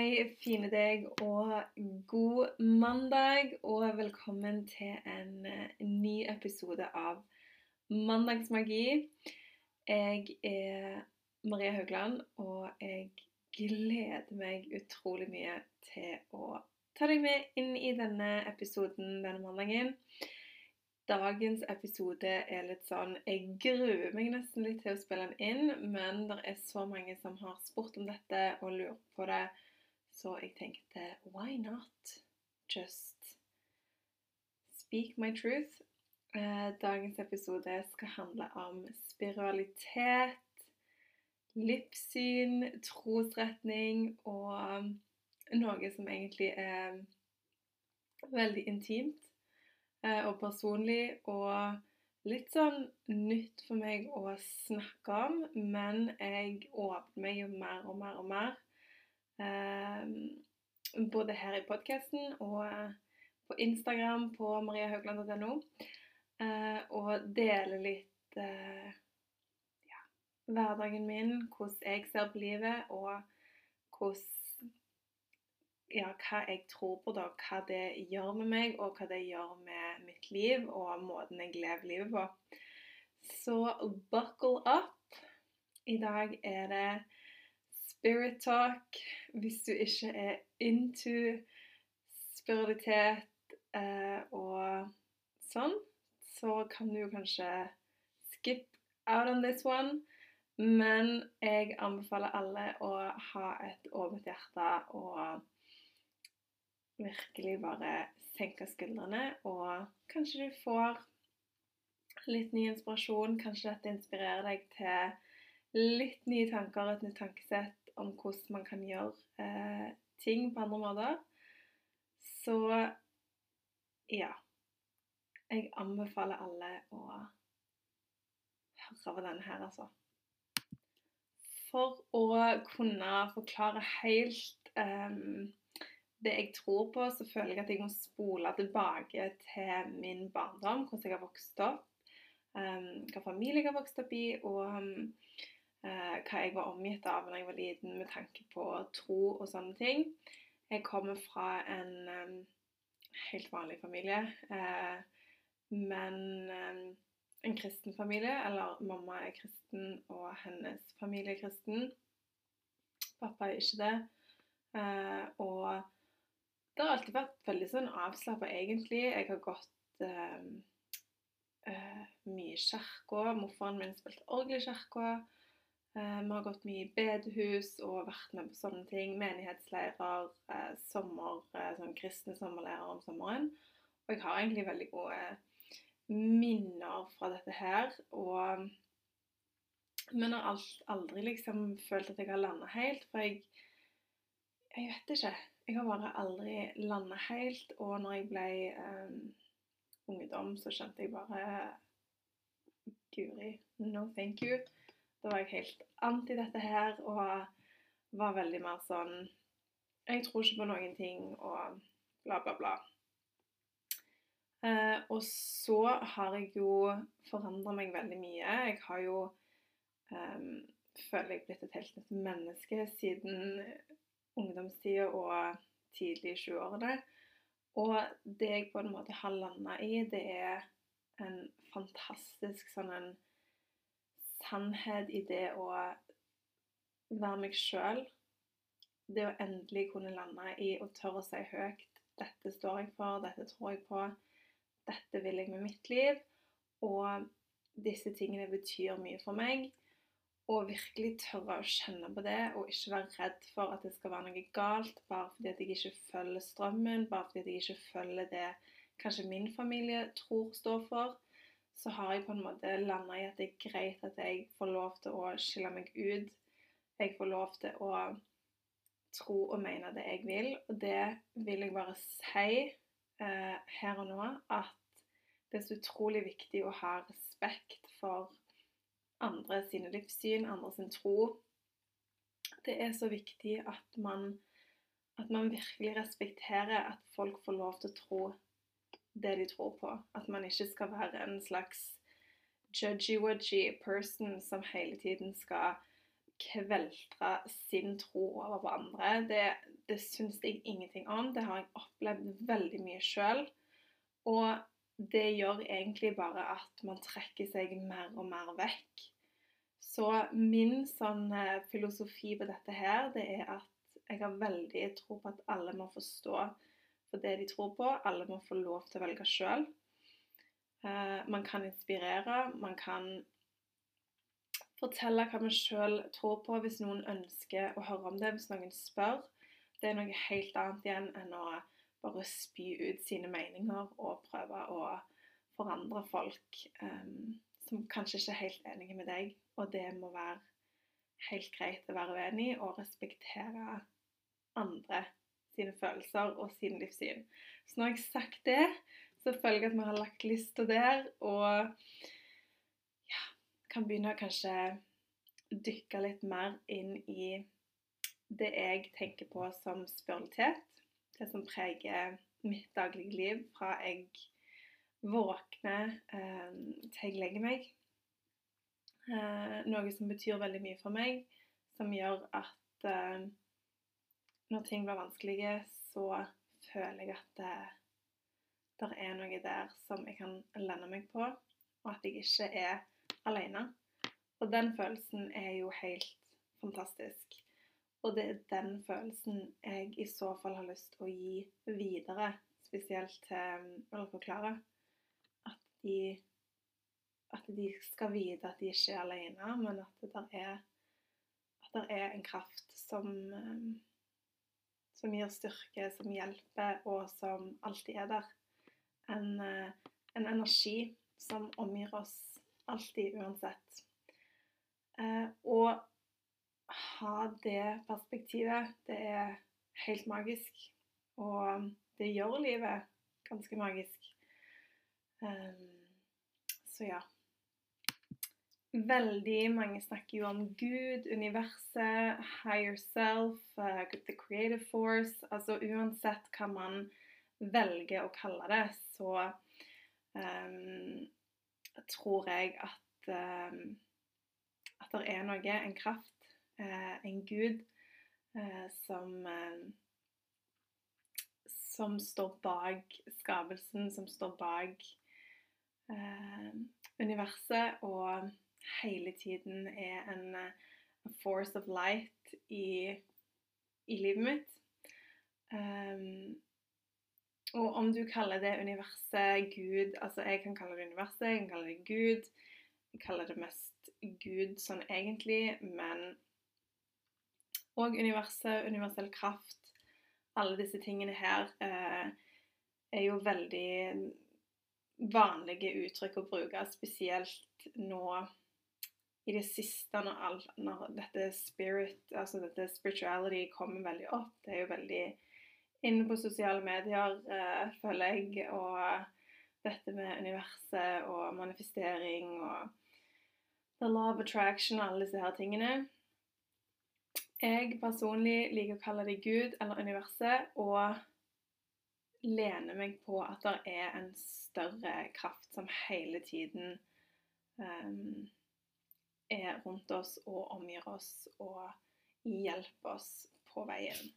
Hei, fine deg, og god mandag. Og velkommen til en eh, ny episode av Mandagsmagi. Jeg er Maria Haugland, og jeg gleder meg utrolig mye til å ta deg med inn i denne episoden denne mandagen. Dagens episode er litt sånn Jeg gruer meg nesten litt til å spille den inn, men det er så mange som har spurt om dette og lurer på det. Så jeg tenkte why not just speak my truth? Eh, dagens episode skal handle om spiralitet, livssyn, trosretning og noe som egentlig er veldig intimt eh, og personlig og litt sånn nytt for meg å snakke om, men jeg åpner meg jo mer og mer og mer. Eh, både her i podkasten og på Instagram på mariahaugland.no. Eh, og dele litt eh, ja, hverdagen min, hvordan jeg ser på livet, og hvordan ja, hva jeg tror på, da, hva det gjør med meg, og hva det gjør med mitt liv og måten jeg lever livet på. Så buckle up. I dag er det spirit talk. Hvis du ikke er into spiritualitet eh, og sånn, så kan du kanskje skip out on this one. Men jeg anbefaler alle å ha et åpent hjerte og virkelig bare senke skuldrene, og kanskje du får litt ny inspirasjon. Kanskje dette inspirerer deg til litt nye tanker, et nytt tankesett om hvordan man kan gjøre eh, ting på andre måter. Så ja. Jeg anbefaler alle å høre på denne her, altså. For å kunne forklare helt um, det jeg tror på, så føler jeg at jeg må spole tilbake til min barndom, hvordan jeg har vokst opp, um, hva familie jeg har vokst opp i, og um, hva jeg var omgitt av da jeg var liten med tanke på tro og sånne ting. Jeg kommer fra en helt vanlig familie, uh, men en kristen familie. Eller mamma er kristen, og hennes familie er kristen. Pappa er ikke det. Uh, og det har alltid vært veldig sånn avslappa, egentlig. Jeg har gått mye i kirka. Morfaren min spilte orgel i kirka. Uh, vi har gått mye i bedehus og vært med på sånne ting. Menighetsleirer, sommer, sånn kristne sommerleirer om sommeren. Og jeg har egentlig veldig gode minner fra dette her. Og men har aldri liksom følt at jeg har landa helt, for jeg Jeg vet ikke. Jeg har bare aldri landa helt. Og når jeg ble um, ungdom, så skjønte jeg bare Guri, no thank you. Da var jeg helt anti dette her og var veldig mer sånn Jeg tror ikke på noen ting og bla, bla, bla. Uh, og så har jeg jo forandra meg veldig mye. Jeg har jo um, føler jeg blitt et helt nytt menneske siden ungdomstida og tidlig i 20-årene. Og det jeg på en måte har landa i, det er en fantastisk sånn en sannhet i det å være meg sjøl. Det å endelig kunne lande i å tørre å si høyt dette står jeg for, dette tror jeg på, dette vil jeg med mitt liv. Og disse tingene betyr mye for meg. Og virkelig tørre å kjenne på det, og ikke være redd for at det skal være noe galt bare fordi at jeg ikke følger strømmen, bare fordi at jeg ikke følger det kanskje min familie tror står for. Så har jeg på en måte landa i at det er greit at jeg får lov til å skille meg ut. Jeg får lov til å tro og mene det jeg vil. Og det vil jeg bare si eh, her og nå at det er så utrolig viktig å ha respekt for andre sine livssyn, andre sin tro. Det er så viktig at man, at man virkelig respekterer at folk får lov til å tro det de tror på. At man ikke skal være en slags judgy-wudgy person som hele tiden skal kveltre sin tro over på andre. Det, det syns jeg ingenting om. Det har jeg opplevd veldig mye sjøl. Og det gjør egentlig bare at man trekker seg mer og mer vekk. Så min sånn eh, filosofi på dette her, det er at jeg har veldig tro på at alle må forstå for det de tror på. Alle må få lov til å velge sjøl. Eh, man kan inspirere, man kan fortelle hva man sjøl tror på hvis noen ønsker å høre om det, hvis noen spør. Det er noe helt annet igjen enn å bare spy ut sine meninger og prøve å forandre folk. Um, som kanskje ikke er helt enige med deg, og det må være helt greit å være uenig og respektere andre sine følelser og sine livssyn. Så nå har jeg sagt det, så føler jeg at vi har lagt lista der, og ja, kan begynne å kanskje dykke litt mer inn i det jeg tenker på som spiritualitet. Det som preger mitt daglige liv fra jeg våkner eh, til jeg legger meg. Eh, noe som betyr veldig mye for meg, som gjør at eh, når ting blir vanskelige, så føler jeg at det, det er noe der som jeg kan lande meg på, og at jeg ikke er alene. Og den følelsen er jo helt fantastisk. Og det er den følelsen jeg i så fall har lyst til å gi videre, spesielt til Eller forklare de, at de skal vite at de ikke er alene, men at det er, at der er en kraft som, eh, som gir styrke, som hjelper, og som alltid er der. En, eh, en energi som omgir oss alltid, uansett. Eh, å ha det perspektivet, det er helt magisk. Og det gjør livet ganske magisk. Um, så ja. Veldig mange snakker jo om Gud, universet, higher self, uh, the creative force. Altså uansett hva man velger å kalle det, så um, tror jeg at, um, at det er noe, en kraft, uh, en gud, uh, som som står bak skapelsen, som står bak universet og hele tiden er en uh, force of light i, i livet mitt. Um, og om du kaller det universet Gud Altså, jeg kan kalle det universet, jeg kan kalle det Gud. Jeg kaller det mest Gud sånn egentlig, men Og universet, universell kraft, alle disse tingene her eh, er jo veldig vanlige uttrykk å bruke, spesielt nå i det siste, når, all, når dette spirit, altså dette spirituality kommer veldig opp. Det er jo veldig inne på sosiale medier, uh, føler jeg, og dette med universet og manifestering og the law of attraction og alle disse her tingene. Jeg personlig liker å kalle det Gud eller universet, og lener meg på at det er en større kraft som hele tiden um, er rundt oss og omgir oss og hjelper oss på veien.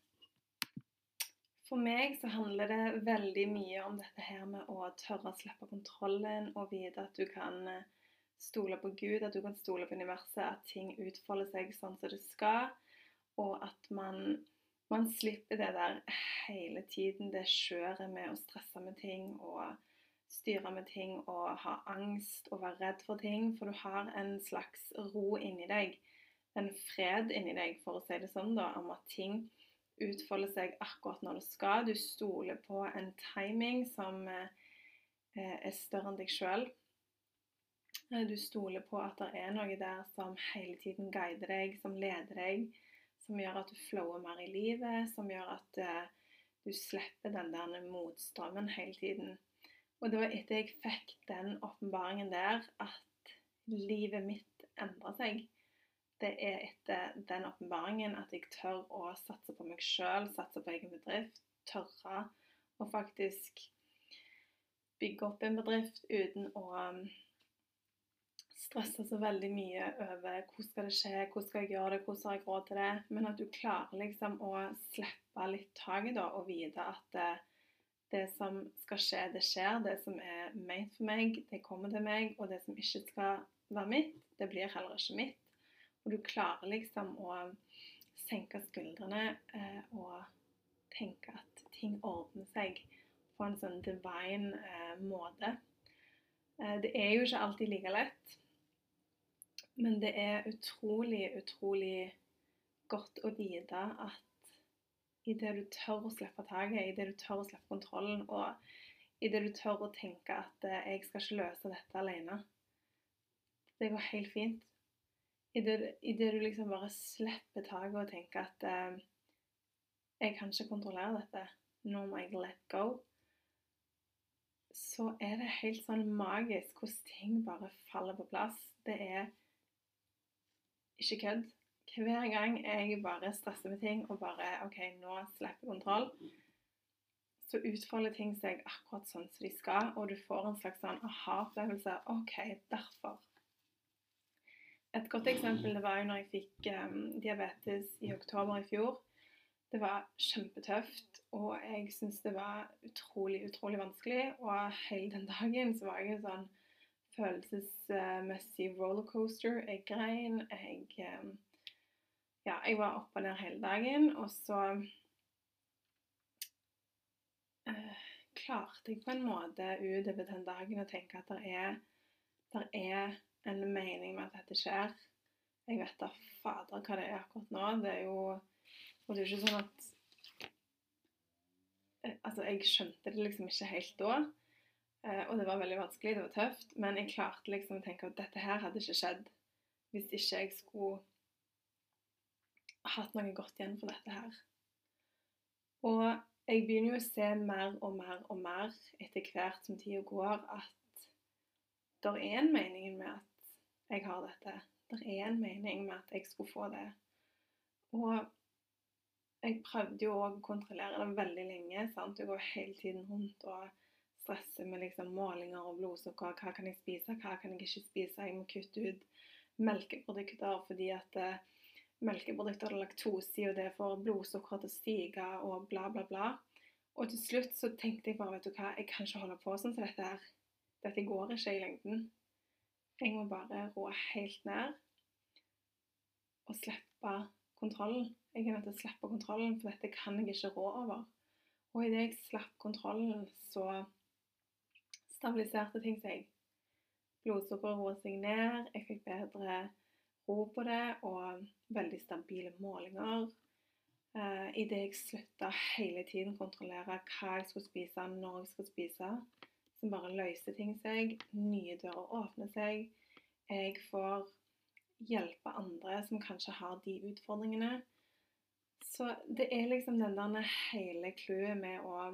For meg så handler det veldig mye om dette her med å tørre å slippe kontrollen og vite at du kan eh, stole på Gud, at du kan stole på universet, at ting utfolder seg sånn som det skal, og at man man slipper det der hele tiden, det skjøret med å stresse med ting og styre med ting og ha angst og være redd for ting. For du har en slags ro inni deg, en fred inni deg, for å si det sånn, da, om at ting utfolder seg akkurat når det skal. Du stoler på en timing som eh, er større enn deg sjøl. Eh, du stoler på at det er noe der som hele tiden guider deg, som leder deg, som gjør at du flower mer i livet, som gjør at du slipper den der motstrømmen hele tiden. Og det var etter jeg fikk den åpenbaringen der, at livet mitt endra seg. Det er etter den åpenbaringen at jeg tør å satse på meg sjøl, satse på egen bedrift. Tørre å faktisk bygge opp en bedrift uten å um, stresse så veldig mye over hvordan skal det skje, hvordan skal jeg gjøre det, hvordan har jeg råd til det. Men at du klarer liksom å slippe litt taket da, og vite at det, som skal skje, det skjer. Det som er ment for meg, det kommer til meg. Og det som ikke skal være mitt, det blir heller ikke mitt. Og du klarer liksom å senke skuldrene eh, og tenke at ting ordner seg på en sånn divine eh, måte. Eh, det er jo ikke alltid like lett, men det er utrolig, utrolig godt å vite at idet du tør å slippe taket, idet du tør å slippe kontrollen, og idet du tør å tenke at eh, 'jeg skal ikke løse dette alene', det går helt fint. Idet du liksom bare slipper taket og tenker at eh, 'jeg kan ikke kontrollere dette', nå må jeg let go', så er det helt sånn magisk hvordan ting bare faller på plass. Det er ikke kødd. Hver gang jeg bare stresser med ting og bare OK, nå slipper kontroll, så utfolder ting seg akkurat sånn som de skal, og du får en slags sånn aha-opplevelse. OK, derfor. Et godt eksempel det var jo når jeg fikk um, diabetes i oktober i fjor. Det var kjempetøft, og jeg syns det var utrolig, utrolig vanskelig. Og hele den dagen så var jeg en sånn følelsesmessig rollercoaster. Jeg grein, jeg eh, Ja, jeg var opp og ned hele dagen. Og så øh, klarte jeg på en måte utover den dagen å tenke at det er, der er en mening med at dette skjer. Jeg vet da fader hva det er akkurat nå. Det er jo og det er jo ikke sånn at eh, Altså, jeg skjønte det liksom ikke helt da. Eh, og det var veldig vanskelig, det var tøft. Men jeg klarte liksom å tenke at dette her hadde ikke skjedd hvis ikke jeg skulle hatt noe godt igjen for dette her. Og jeg begynner jo å se mer og mer og mer etter hvert som tida går, at det er en mening med at jeg har dette. Det er en mening med at jeg skulle få det. Og jeg prøvde jo å kontrollere det veldig lenge. sant? Jeg går hele tiden rundt og stresser med liksom målinger og blodsukker. Hva kan jeg spise, hva kan jeg ikke spise? Jeg må kutte ut melkeprodukter fordi at uh, melkeprodukter eller laktose i, og det får blodsukkeret til å stige og bla, bla, bla. Og til slutt så tenkte jeg bare, vet du hva, jeg kan ikke holde på sånn som dette her. Dette går ikke i lengden. Jeg må bare roe helt ned og slippe kontrollen. Jeg er nødt til å slippe kontrollen, for dette kan jeg ikke rå over. Og idet jeg slapp kontrollen, så stabiliserte ting seg. Blodsukkeret roet seg ned, jeg fikk bedre ro på det og veldig stabile målinger. Uh, Idet jeg slutta hele tiden å kontrollere hva jeg skulle spise, når jeg skulle spise, så bare løser ting seg. Nye dører åpner seg. Jeg får hjelpe andre som kanskje har de utfordringene. Så det er liksom den der hele clouet med å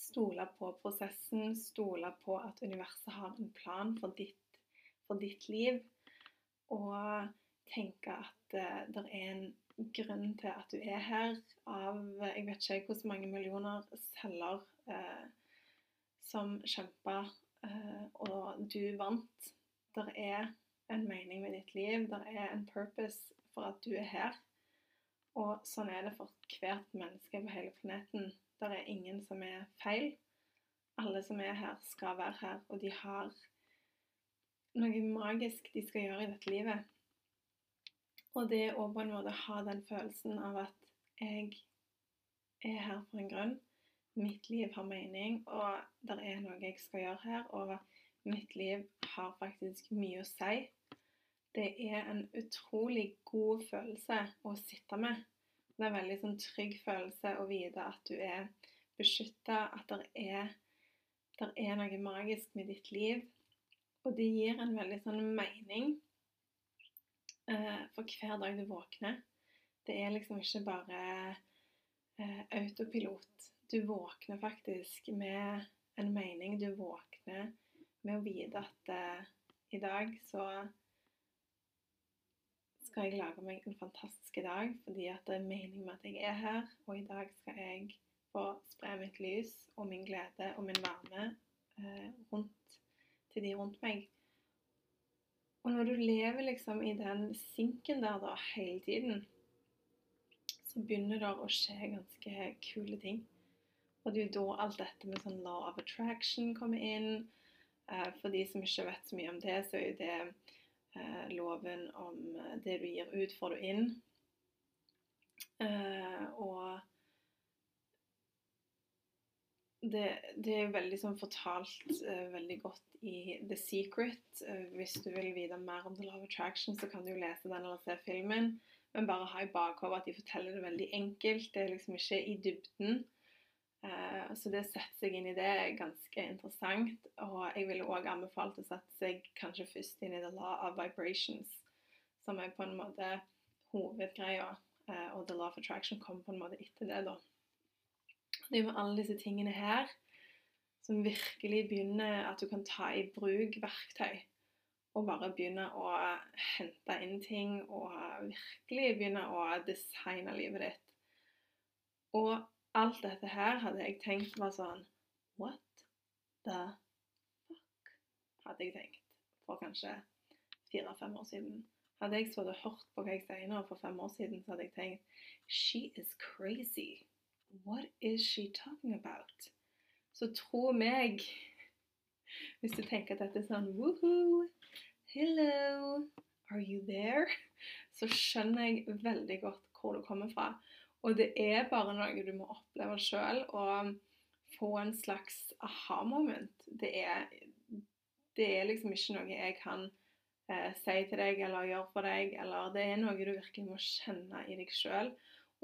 stole på prosessen, stole på at universet har en plan for ditt, for ditt liv, og tenke at uh, det er en grunn til at du er her av jeg vet ikke hvor mange millioner celler uh, som kjempa, uh, og du vant. Det er en mening med ditt liv. Det er en purpose for at du er her. Og sånn er det for hvert menneske på hele planeten. Det er ingen som er feil. Alle som er her, skal være her, og de har noe magisk de skal gjøre i dette livet. Og det å på en måte ha den følelsen av at jeg er her for en grunn. Mitt liv har mening, og det er noe jeg skal gjøre her. Og mitt liv har faktisk mye å si. Det er en utrolig god følelse å sitte med. Det er en veldig sånn, trygg følelse å vite at du er beskytta, at det er, er noe magisk med ditt liv. Og det gir en veldig sånn mening eh, for hver dag du våkner. Det er liksom ikke bare eh, autopilot. Du våkner faktisk med en mening. Du våkner med å vite at eh, i dag så skal jeg lage meg en fantastisk dag fordi at det er mening med at jeg er her. Og i dag skal jeg få spre mitt lys og min glede og min varme eh, rundt til de rundt meg. Og når du lever liksom i den sinken der da hele tiden, så begynner det å skje ganske kule ting. Og det er jo da alt dette med sånn law of attraction kommer inn. Eh, for de som ikke vet så mye om det, så er jo det eh, loven om eh, det du gir ut, får du inn. Og det, det, er veldig sånn fortalt veldig godt i The Secret. Uh, hvis du vil vite mer om The Love Attraction, så kan du jo lese den eller se filmen. Men bare ha i bakhodet at de forteller det veldig enkelt. Det er liksom ikke i dybden. Uh, så det å sette seg inn i det er ganske interessant. Og jeg ville òg anbefalt å sette seg kanskje først inn i The Law of Vibrations, som er på en måte hovedgreia. og The Law of Attraction kommer på en måte etter det, da. Det er jo alle disse tingene her som virkelig begynner at du kan ta i bruk verktøy. Og bare begynne å hente inn ting og virkelig begynne å designe livet ditt. Og alt dette her hadde jeg tenkt var sånn What the fuck? Hadde jeg tenkt for kanskje fire-fem år siden. Hadde jeg så hørt på hva jeg sier nå for fem år siden, så hadde jeg tenkt She is crazy. What is she talking about? Så tro meg Hvis du tenker at dette er sånn Woohoo! Hello! Are you there? Så skjønner jeg veldig godt hvor du kommer fra. Og det er bare noe du må oppleve sjøl og få en slags aha-moment. Det, det, er liksom ikke noe jeg kan eh, si til deg eller gjøre for deg, eller det er noe du virkelig må kjenne i deg sjøl.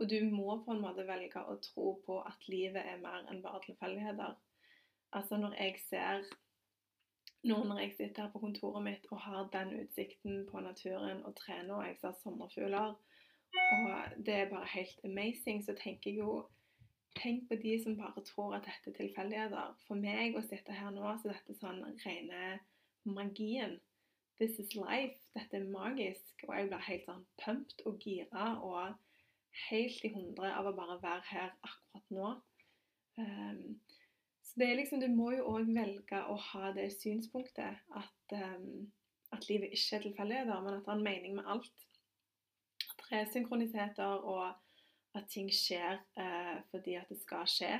Og du må på en måte velge å tro på at livet er mer enn bare tilfeldigheter. Altså når jeg ser nå når jeg sitter her på kontoret mitt og har den utsikten på naturen og trener, og jeg ser sommerfugler, og det er bare helt amazing, så tenker jeg jo Tenk på de som bare tror at dette er tilfeldigheter. For meg å sitte her nå, så dette er sånn rene magien. This is life. Dette er magisk. Og jeg blir helt sånn pumped og gira og helt i hundre av å bare være her akkurat nå. Um, det er liksom, Du må jo òg velge å ha det synspunktet at, um, at livet ikke er tilfeldigheter, men at det er en mening med alt. At det er synkronisiteter, og at ting skjer uh, fordi at det skal skje.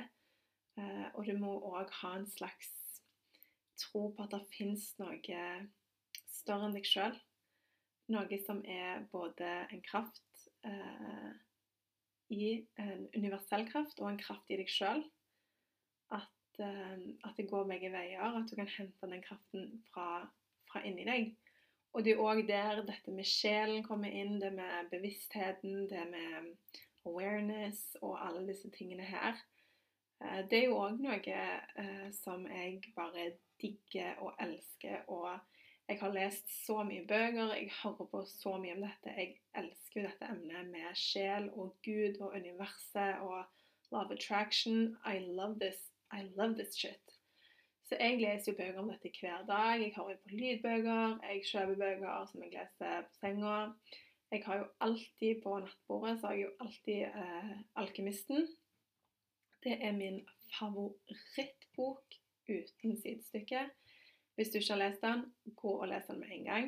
Uh, og du må òg ha en slags tro på at det fins noe større enn deg sjøl. Noe som er både en kraft uh, i en universell kraft og en kraft i deg sjøl. At, at, det går begge veier. At du kan hente den kraften fra, fra inni deg. Og det er òg der dette med sjelen kommer inn, det med bevisstheten, det med awareness og alle disse tingene her. Uh, det er jo òg noe som jeg bare digger og elsker. og jeg har lest så mye bøker, jeg hører på så mye om dette. Jeg elsker jo dette emnet med sjel og Gud og universet og love attraction. I love this. I love this shit. Så jeg leser jo bøker om dette hver dag. Jeg hører på lydbøker, jeg kjøper bøker som jeg leser på senga. Jeg har jo alltid på nattbordet så har jeg jo alltid eh, 'Alkymisten'. Det er min favorittbok uten sidestykke. Hvis du ikke har lest den, gå og les den med en gang.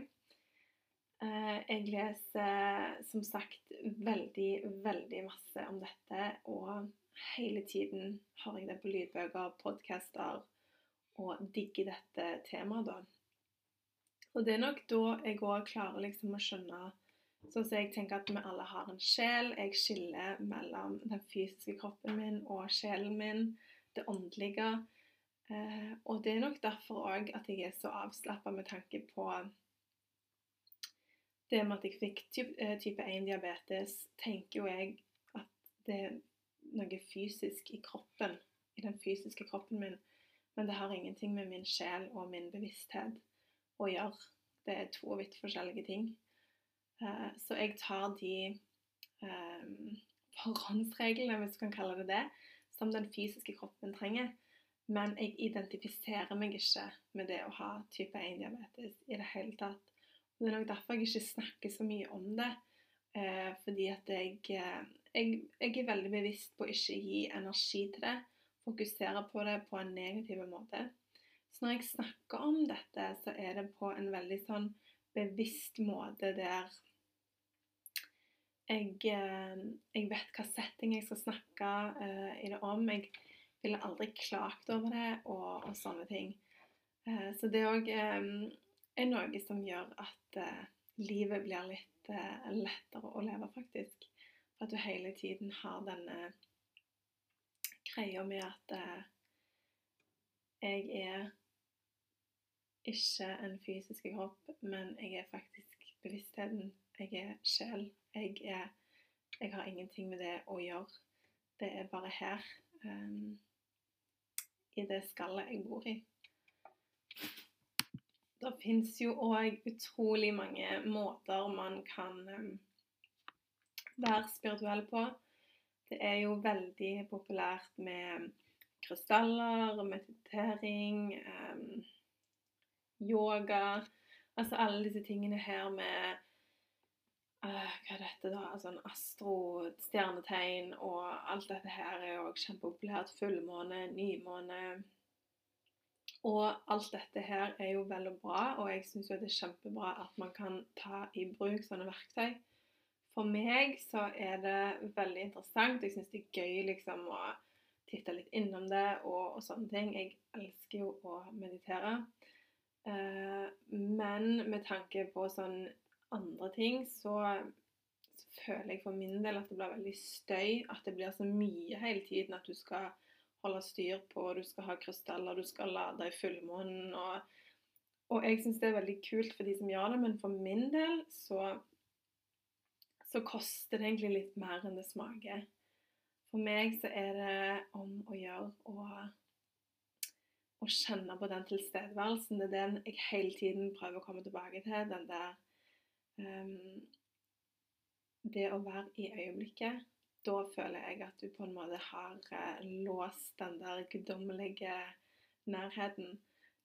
Eh, jeg leser som sagt veldig, veldig masse om dette, og hele tiden har jeg det på lydbøker, podcaster, og digger dette temaet, da. Og det er nok da jeg òg klarer liksom å skjønne Sånn som jeg tenker at vi alle har en sjel. Jeg skiller mellom den fysiske kroppen min og sjelen min, det åndelige. Eh, og det er nok derfor òg at jeg er så avslappa med tanke på det med at jeg fikk eh, type 1-diabetes, tenker jo jeg at det noe fysisk i kroppen, i den fysiske kroppen min. Men det har ingenting med min sjel og min bevissthet å gjøre. Det er to vidt forskjellige ting. Eh, så jeg tar de um, forhåndsreglene, hvis du kan kalle det det, som den fysiske kroppen trenger. Men jeg identifiserer meg ikke med det å ha type 1-diabetes i det hele tatt. Det er nok derfor jeg ikke snakker så mye om det. Eh, fordi at jeg, eh, jeg, jeg, er veldig bevisst på å ikke gi energi til det. Fokusere på det på en negativ måte. Så når jeg snakker om dette, så er det på en veldig sånn bevisst måte der jeg, eh, jeg vet hva setting jeg skal snakke uh, i det om. Jeg ville aldri klagt over det og, og sånne ting. Uh, så det òg er noe som gjør at uh, livet blir litt lettere å leve, faktisk. At du hele tiden har denne greia med at jeg er ikke en fysisk kropp, men jeg er faktisk bevisstheten. Jeg er sjel. Jeg, er, jeg har ingenting med det å gjøre. Det er bare her. Um, I det skallet jeg bor i. Det fins jo òg utrolig mange måter man kan um, være spirituell på. Det er jo veldig populært med krystaller, meditering, um, yoga Altså alle disse tingene her med uh, Hva er dette, da? Altså en astro, stjernetegn og alt dette her er jo kjempepopulært. Fullmåne, nymåne. Og alt dette her er jo vel og bra, og jeg syns jo det er kjempebra at man kan ta i bruk sånne verktøy. For meg så er det veldig interessant. Jeg syns det er gøy liksom å titte litt innom det og, og sånne ting. Jeg elsker jo å meditere. Uh, men med tanke på sånn andre ting, så, så, føler jeg for min del at det blir veldig støy. At det blir så mye hele tiden at du skal holde styr på, du skal ha krystaller, du skal lade i fullmånen. Og, og jeg syns det er veldig kult for de som gjør det, men for min del så, så koster det egentlig litt mer enn det smaker. For meg så er det om å gjøre å, å kjenne på den tilstedeværelsen. Det er den jeg hele tiden prøver å komme tilbake til. Den der um, Det å være i øyeblikket. Da føler jeg at du på en måte har uh, låst den der guddommelige nærheten.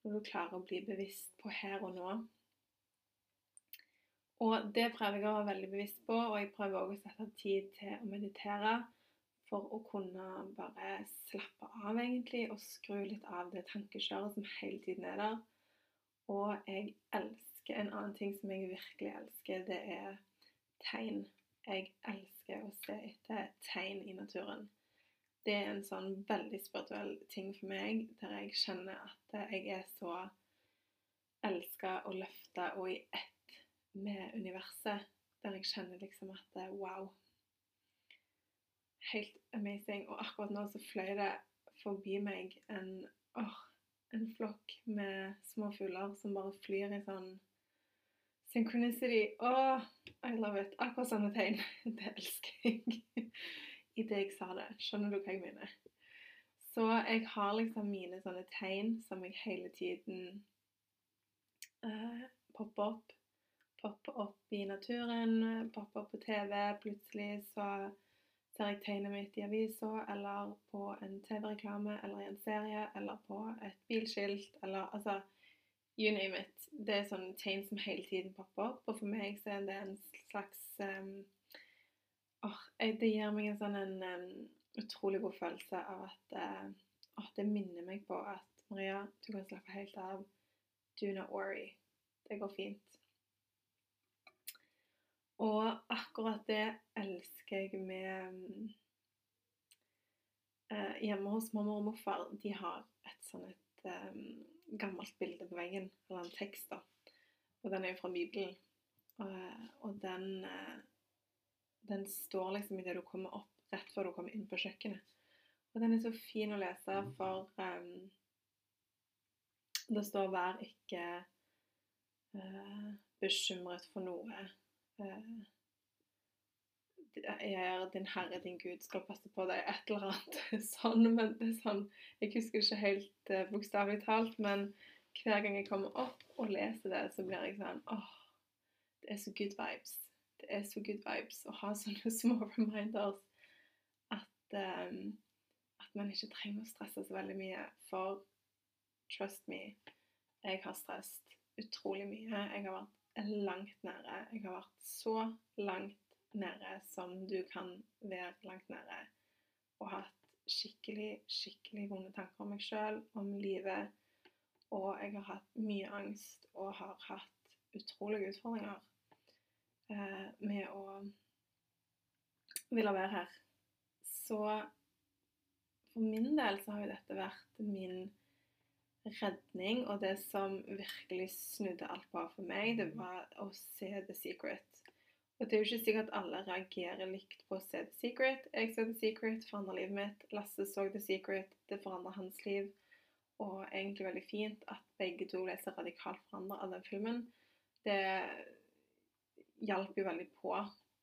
Når du klarer å bli bevisst på her og nå. Og det prøver jeg å være veldig bevisst på, og jeg prøver også å sette tid til å meditere for å kunne bare slappe av, egentlig, og skru litt av det tankekjøret som hele tiden er der. Og jeg elsker En annen ting som jeg virkelig elsker, det er tegn. Jeg elsker å se etter tegn i naturen. Det er en sånn veldig spirituell ting for meg, der jeg kjenner at jeg er så elska og løfta og i ett med universet. Der jeg kjenner liksom at wow. Helt amazing. Og akkurat nå så fløy det forbi meg en oh, en flokk med små fugler som bare flyr i sånn Synchronicity. Oh, I love it. Akkurat sånne tegn. Det elsker jeg. I det jeg sa det. Skjønner du hva jeg mener? Så jeg har liksom mine sånne tegn som jeg hele tiden uh, popper opp. Popper opp i naturen, poppe opp på TV. Plutselig så ser jeg tegnet mitt i avisa, eller på en TV-reklame, eller i en serie, eller på et bilskilt, eller altså You name it. Det er sånne tegn som hele tiden popper opp. Og for meg så er det en slags um, oh, Det gir meg en sånn en, um, utrolig god følelse av at uh, oh, Det minner meg på at Maria, du kan slappe helt av. Do not worry. Det går fint. Og akkurat det elsker jeg med uh, Hjemme hos mamma og morfar, de har et sånt et eh, gammelt bilde på veggen, eller en tekst, da. Og den er jo fra Bibelen. Og, og den, eh, den står liksom idet du kommer opp, rett før du kommer inn på kjøkkenet. Og den er så fin å lese, for um, det står 'vær ikke uh, bekymret for noe'. Uh, er din Herre, din Gud, skal passe på deg, et eller annet sånn. Men det er sånn Jeg husker ikke helt uh, bokstavelig talt, men hver gang jeg kommer opp og leser det, så blir jeg sånn åh, det er så good vibes. det er så good vibes å ha sånne små reminders at, um, at man ikke trenger å stresse så veldig mye. For trust me, jeg har stresset utrolig mye. Jeg har vært langt nede. Jeg har vært så langt nede som du kan være langt nede. Og hatt skikkelig, skikkelig vonde tanker om meg sjøl, om livet. Og jeg har hatt mye angst og har hatt utrolige utfordringer eh, med å ville være her. Så for min del så har jo dette vært min redning, og det som virkelig snudde alt på for meg, det var å se The Secret. Og det er jo ikke sikkert at alle reagerer likt på å se The Secret. Jeg så The Secret, forandra livet mitt. Lasse så The Secret, det forandra hans liv. Og egentlig veldig fint at begge to ble så radikalt forandra av den filmen. Det hjalp jo veldig på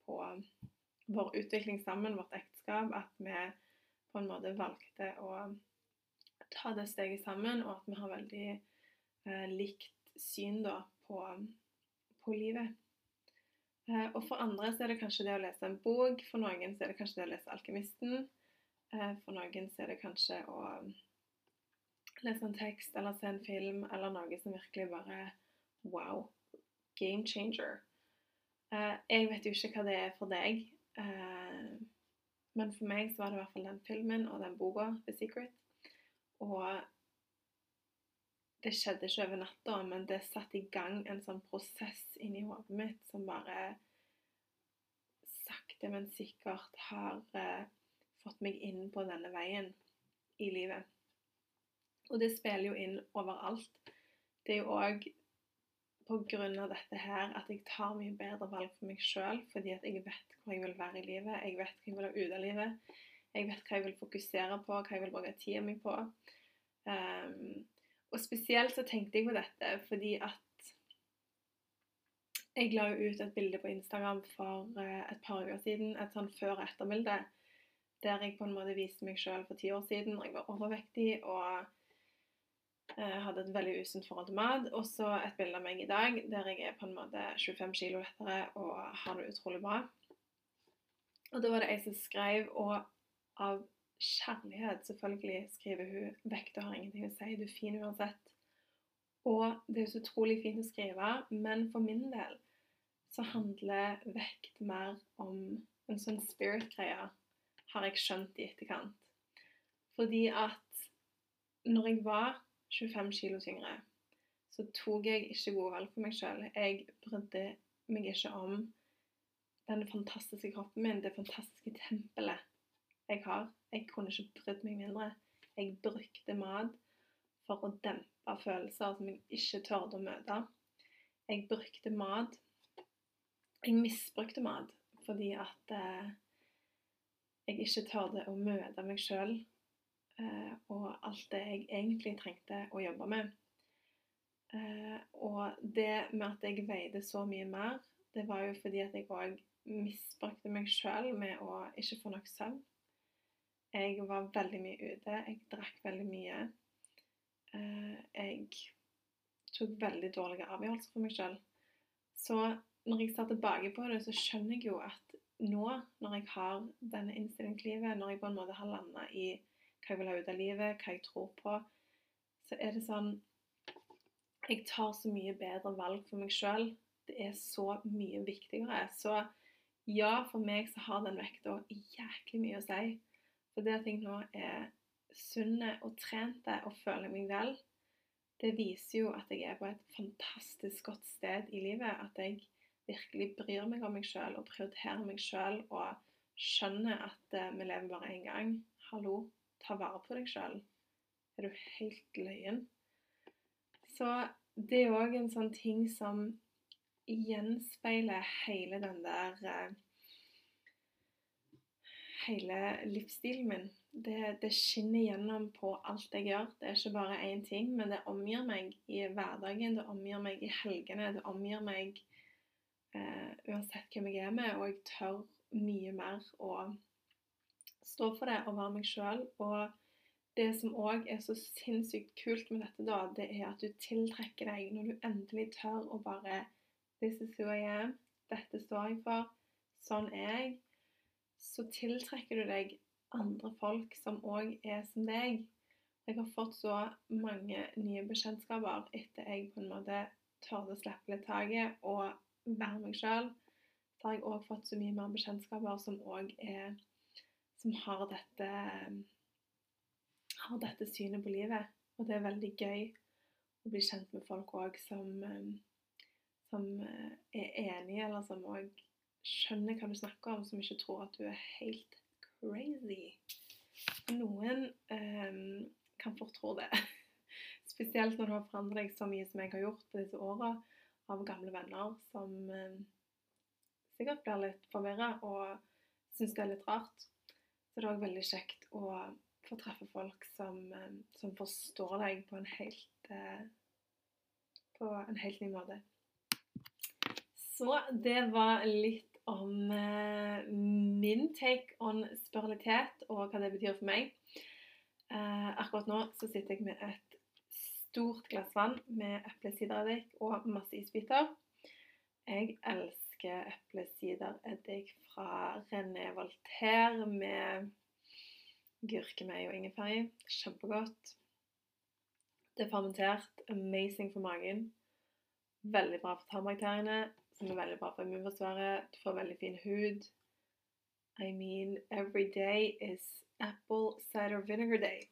på vår utvikling sammen, vårt ekteskap, at vi på en måte valgte å ta det steget sammen, og at vi har veldig eh, likt syn da på, på livet. Eh, og for andre så er det kanskje det å lese en bok, for noen så er det kanskje det å lese 'Alkymisten'. Eh, for noen så er det kanskje å lese en tekst eller se en film eller noe som virkelig bare Wow! Game changer. Eh, jeg vet jo ikke hva det er for deg, eh, men for meg så var det i hvert fall den filmen og den boka, 'The Secret'. Og det skjedde ikke over natta, men det satte i gang en sånn prosess inni hodet mitt som bare sakte, men sikkert har eh, fått meg inn på denne veien i livet. Og det spiller jo inn overalt. Det er jo òg pga. dette her at jeg tar mye bedre valg for meg sjøl, fordi at jeg vet hvor jeg vil være i livet, jeg vet hva jeg vil ha ut av livet, jeg vet hva jeg vil fokusere på, hva jeg vil bruke tida mi på. Um, og spesielt så tenkte jeg på dette fordi at jeg la ut et bilde på Instagram for uh, et par uker siden, et sånn før- og etterbilde, der jeg på en måte viste meg sjøl for ti år siden når jeg var overvektig og uh, hadde et veldig usunt forhold til mat. Og så et bilde av meg i dag der jeg er på en måte 25 kilo lettere og har det utrolig bra. Og da var det ei som skrev, og av kjærlighet, selvfølgelig, skriver hun 'Vekta har ingenting å si, du er fin uansett'. Og det er så utrolig fint å skrive, men for min del så handler vekt mer om en sånn spirit-greie, har jeg skjønt i etterkant. Fordi at når jeg var 25 kilo tyngre, så tok jeg ikke gode valg for meg sjøl. Jeg brydde meg ikke om den fantastiske kroppen min, det fantastiske tempelet jeg har. Jeg kunne ikke brydd meg mindre. Jeg brukte mat for å dempe følelser som jeg ikke tørde å møte. Jeg brukte mat Jeg misbrukte mat fordi at eh, jeg ikke tørde å møte meg sjøl eh, og alt det jeg egentlig trengte å jobbe med. Eh, og det med at jeg veide så mye mer, det var jo fordi at jeg òg misbrukte meg sjøl med å ikke få nok søvn. Jeg var veldig mye ute. Jeg drakk veldig mye. Eh, jeg tok veldig dårlige avgjørelser for meg sjøl. Så når jeg ser tilbake på det, så skjønner jeg jo at nå, når jeg har denne innstillingen til livet, når jeg på en måte har landa i hva jeg vil ha ut av livet, hva jeg tror på, så er det sånn Jeg tar så mye bedre valg for meg sjøl. Det er så mye viktigere. Så ja, for meg så har den vekta jæklig mye å si. For det at jeg nå er sunne og trente og føler meg vel, det viser jo at jeg er på et fantastisk godt sted i livet. At jeg virkelig bryr meg om meg sjøl og prioriterer meg sjøl og skjønner at uh, vi lever bare én gang. Hallo, ta vare på deg sjøl. Er du helt løyen? Så det er òg en sånn ting som gjenspeiler hele den der uh, hele livsstilen min. Det, det, skinner gjennom på alt jeg gjør. Det er ikke bare én ting, men det omgir meg i hverdagen, det omgir meg i helgene, det omgir meg eh, uansett hvem jeg er med, og jeg tør mye mer å stå for det og være meg sjøl. Og det som òg er så sinnssykt kult med dette, da, det er at du tiltrekker deg når du endelig tør å bare This is who I am. 'Dette står jeg for. Sånn er jeg', så tiltrekker du deg andre folk som òg er som deg. Jeg har fått så mange nye bekjentskaper etter jeg på en måte tørde å slippe litt taket og være meg sjøl. Så har jeg òg fått så mye mer bekjentskaper som òg er Som har dette har dette synet på livet. Og det er veldig gøy å bli kjent med folk òg som, som er enige, eller som òg skjønner hva du snakker om, som ikke tror at du er helt crazy. Noen um, kan fort tro det. Spesielt når du har forandret deg så mye som jeg har gjort på disse åra, av gamle venner som um, sikkert blir litt forvirra og syns det er litt rart. Så det er òg veldig kjekt å få treffe folk som, um, som forstår deg på en helt uh, på en helt ny måte. Så det var litt om eh, min take on spiralitet og hva det betyr for meg. Eh, akkurat nå så sitter jeg med et stort glass vann med eplesidereddik og masse isbiter. Jeg elsker eplesidereddik fra René Voltaire med gurkemeie og ingefær i. Kjempegodt. Det er fermentert. Amazing for magen. Veldig bra for tarmbakteriene som er veldig bra for immunforsvaret. Du får veldig fin hud. I mean, every day is apple cider vinegar day.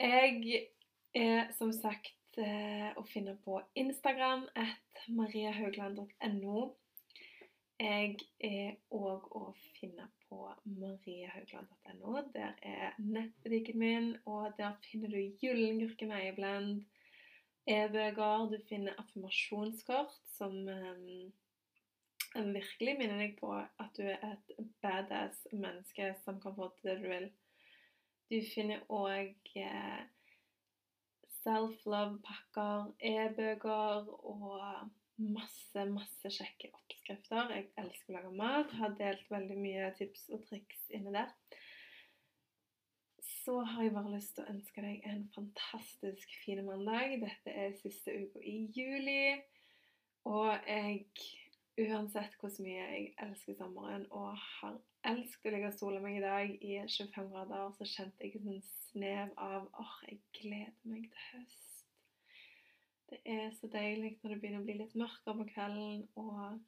Jeg er som sagt eh, å finne på Instagram at mariahaugland.no. Jeg er òg å finne på mariahaugland.no. Der er nettbutikken min, og der finner du gyllen gurkemeieblend e-bøker. Du finner affirmasjonskort som um, virkelig minner deg på at du er et badass menneske som kan få til det du vil. Du finner òg eh, self-love-pakker, e-bøker og masse, masse kjekke oppskrifter. Jeg elsker å lage mat. Har delt veldig mye tips og triks inni der så har jeg bare lyst til å ønske deg en fantastisk fin mandag. Dette er siste uka i juli. Og jeg, uansett hvor mye jeg elsker sommeren og har elsket å ligge og sole meg i dag i 25 grader, så kjente jeg en snev av åh, jeg gleder meg til høst. Det er så deilig når det begynner å bli litt mørkere på kvelden, og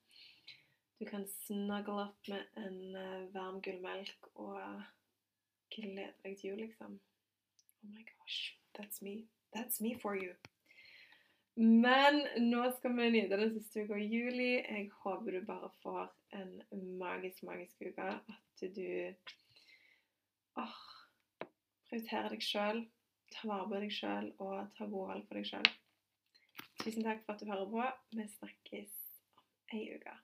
du kan snuggle opp med en eh, varm gullmelk og gleder deg til jul, liksom. Oh my gosh. That's me. That's me for you. Men nå skal vi nyte den siste uka i juli. Jeg håper du bare får en magisk, magisk uke. At du åh, prioriterer deg sjøl, tar vare på deg sjøl og tar gode valg for deg sjøl. Tusen takk for at du hører på. Vi snakkes om ei uke.